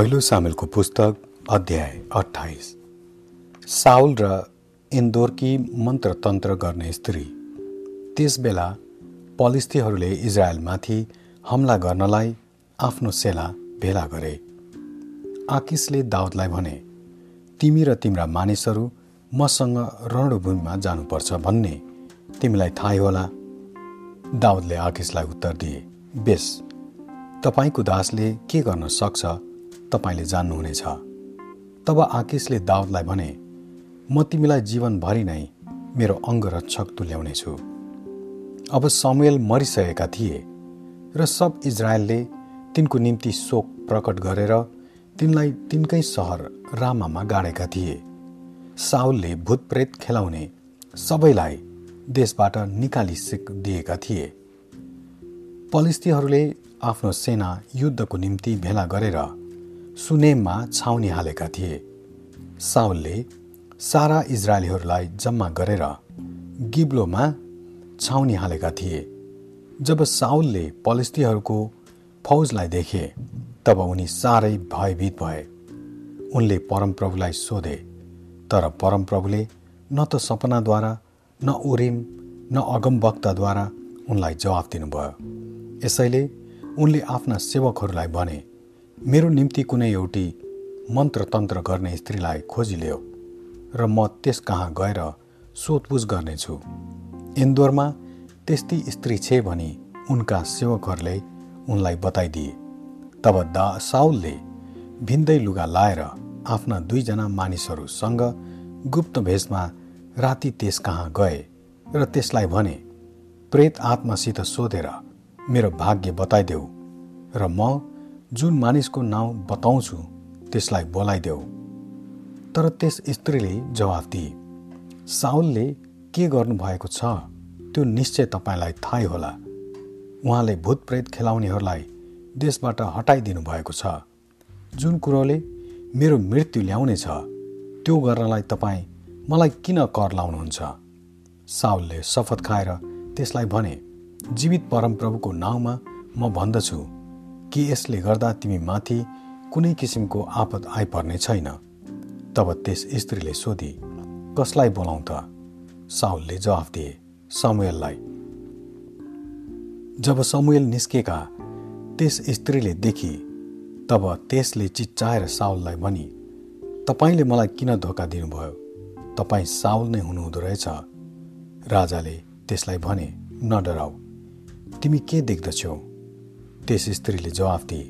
पहिलो सामेलको पुस्तक अध्याय अठाइस साउल र इन्दोरकी मन्त्रतन्त्र गर्ने स्त्री त्यस बेला पलिस्थीहरूले इजरायलमाथि हमला गर्नलाई आफ्नो सेला भेला गरे। आकिसले दाउदलाई भने तिमी र तिम्रा मानिसहरू मसँग रणभूमिमा जानुपर्छ भन्ने तिमीलाई थाहै होला? दाउदले आकिसलाई उत्तर दिए बेस तपाईँको दासले के गर्न सक्छ तपाईँले जान्नुहुनेछ। तब आकिसले दाउदलाई भने म तिमीलाई जीवनभरि नै मेरो अङ्गरक्षक तुल्याउनेछु। अब समुएल मरिसकेका थिए र सब इजरायलले तिनको निम्ति शोक प्रकट गरेर तिनलाई तिनकै सहर रामामा गाडेका थिए। साउलले भूतप्रेत खेलाउने सबैलाई देशबाट निकालि दिएका थिए। पलिस्थीहरूले आफ्नो सेना युद्धको निम्ति भेला गरेर सुनेममा छाउनी हालेका थिए। साउलले सारा इजरायलीहरूलाई जम्मा गरेर गिब्लोमा छाउनी हालेका थिए। जब साउलले पलिस्तीहरूको फौजलाई देखे तब उनी साह्रै भयभीत भए। उनले परमप्रभुलाई सोधे तर परमप्रभुले न त सपनाद्वारा न उरिम न अगमवक्ताद्वारा उनलाई जवाफ दिनुभयो। यसैले उनले आफ्ना सेवकहरूलाई भने मेरो निम्ति कुनै एउटी मन्त्रतन्त्र गर्ने स्त्रीलाई खोजिल्यो र म त्यस कहाँ गएर सोधपुछ गर्नेछु। इन्दोरमा त्यस्ती स्त्री छे भनी उनका सेवकहरूले उनलाई बताइदिए। तब दा साउलले भिन्दै लुगा लाएर आफ्ना दुईजना मानिसहरूसँग गुप्त भेषमा राति त्यस कहाँ गए र त्यसलाई भने प्रेत आत्मासित सोधेर मेरो भाग्य बताइदेऊ र म जुन मानिसको नाउँ बताउँछु त्यसलाई बोलाइदेऊ। तर त्यस स्त्रीले जवाफ दिए साउलले के गर्नुभएको छ? त्यो निश्चय तपाईँलाई थाहै होला। उहाँले भूतप्रेत खेलाउनेहरूलाई देशबाट हटाइदिनु भएको छ। जुन कुरोले मेरो मृत्यु ल्याउनेछ त्यो गर्नलाई तपाईँ मलाई किन कर लाउनुहुन्छ? साउलले शपथ खाएर त्यसलाई भने जीवित परमप्रभुको नाउँमा म भन्दछु। कि यसले गर्दा तिमी माथि कुनै किसिमको आपद आइपर्ने छैन। तब त्यस स्त्रीले सोधी कसलाई बोलाउँ त? साउलले जवाफ दिए समुएललाई। जब समुएल निस्केका त्यस स्त्रीले देखी तब त्यसले चिच्चाएर साउललाई भनी तपाईँले मलाई किन धोका दिनुभयो? तपाईँ साउल नै हुनुहुँदो रहेछ। राजाले त्यसलाई भने न डराऊ तिमी के देख्दछौ? त्यस स्त्रीले जवाफ दिए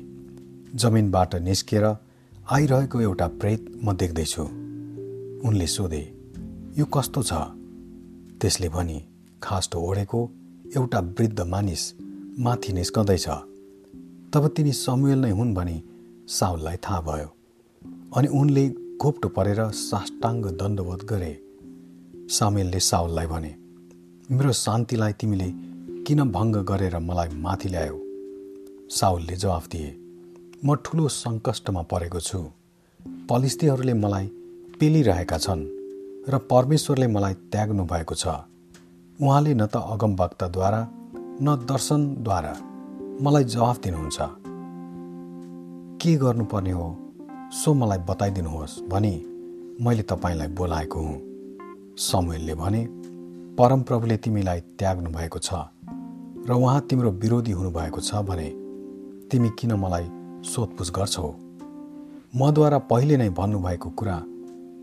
जमिनबाट निस्किएर आइरहेको एउटा प्रेत म देख्दैछु। उनले सोधे यो कस्तो छ? त्यसले भनी खास्टो ओढेको एउटा वृद्ध मानिस माथि निस्कँदैछ। तब तिनी समुएल नै हुन् भनी साउललाई थाहा भयो। अनि उनले घोप्टो परेर साष्टाङ्ग दण्डवत गरे। सामेलले साउललाई भने मेरो शान्तिलाई तिमीले किन भङ्ग गरेर मलाई माथि ल्यायो? साउलले जवाफ दिए म ठुलो सङ्कष्टमा परेको छु। पलिस्थीहरूले मलाई पेलिरहेका छन् र परमेश्वरले मलाई त्याग्नु भएको छ। उहाँले न त अगमवक्ताद्वारा न दर्शनद्वारा मलाई जवाफ दिनुहुन्छ। के गर्नुपर्ने हो? सो मलाई बताइदिनुहोस् भनी मैले तपाईँलाई बोलाएको हुँ। समूहले भने परमप्रभुले तिमीलाई त्याग्नु भएको छ र उहाँ तिम्रो विरोधी हुनुभएको छ भने तिमी किन मलाई सोधपुछ गर्छौ? मद्वारा पहिले नै भन्नुभएको कुरा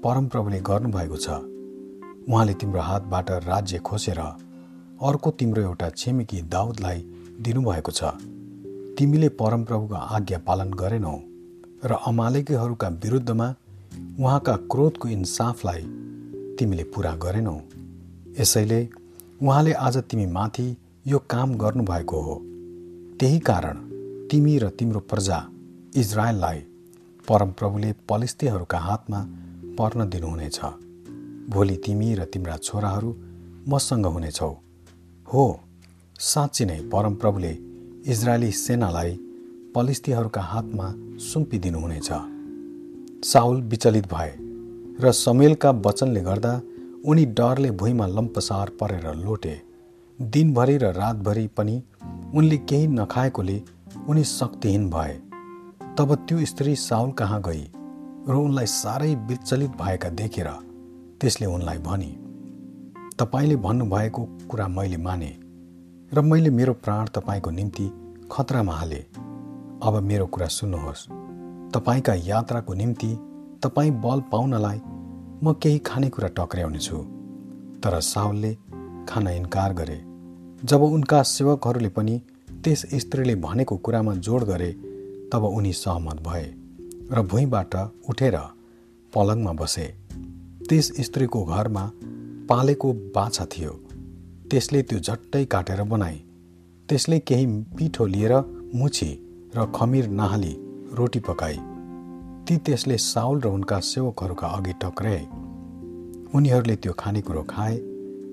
परमप्रभुले गर्नुभएको छ। उहाँले तिम्रो हातबाट राज्य खोसेर अर्को तिम्रो एउटा छिमेकी दाउदलाई दिनुभएको छ। तिमीले परमप्रभुको आज्ञा पालन गरेनौ र अमालेकीहरूका विरुद्धमा उहाँका क्रोधको इन्साफलाई तिमीले पुरा गरेनौ। यसैले उहाँले आज तिमी माथि यो काम गर्नुभएको हो। त्यही कारण तिमी र तिम्रो प्रजा इजरायललाई परमप्रभुले पलिस्तीहरूका हातमा पर्न दिनुहुनेछ। भोलि तिमी र तिम्रा छोराहरू मसँग हुनेछौ। हो साँच्ची नै परमप्रभुले इजरायली सेनालाई पलिस्तीहरूका हातमा सुम्पिदिनुहुनेछ। साउल विचलित भए र समेलका वचनले गर्दा उनी डरले भुइँमा लम्पसार परेर लोटे। दिनभरि र रातभरि पनि उनले केही नखाएकोले उनी शक्तिहीन भए। तब त्यो स्त्री साउल कहाँ गई र उनलाई साह्रै विचलित भएका देखेर त्यसले उनलाई भनी तपाईँले भन्नुभएको कुरा मैले माने र मैले मेरो प्राण तपाईँको निम्ति खतरामा हाले। अब मेरो कुरा सुन्नुहोस्। तपाईँका यात्राको निम्ति तपाईँ बल पाउनलाई म केही खानेकुरा टक्र्याउने छु। तर साउलले खान इन्कार गरे। जब उनका सेवकहरूले पनि त्यस स्त्रीले भनेको कुरामा जोड गरे तब उनी सहमत भए र भुइँबाट उठेर पलङमा बसे। त्यस स्त्रीको घरमा पालेको बाछा थियो। त्यसले त्यो झट्टै काटेर बनाए। त्यसले केही पिठो लिएर मुछी र खमिर नहाली रोटी पकाए। ती त्यसले साउल र उनका सेवकहरूका अघि टक्राए। उनीहरूले त्यो खानेकुरो खाए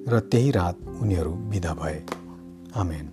र त्यही रात उनीहरू विदा भए। आमेन।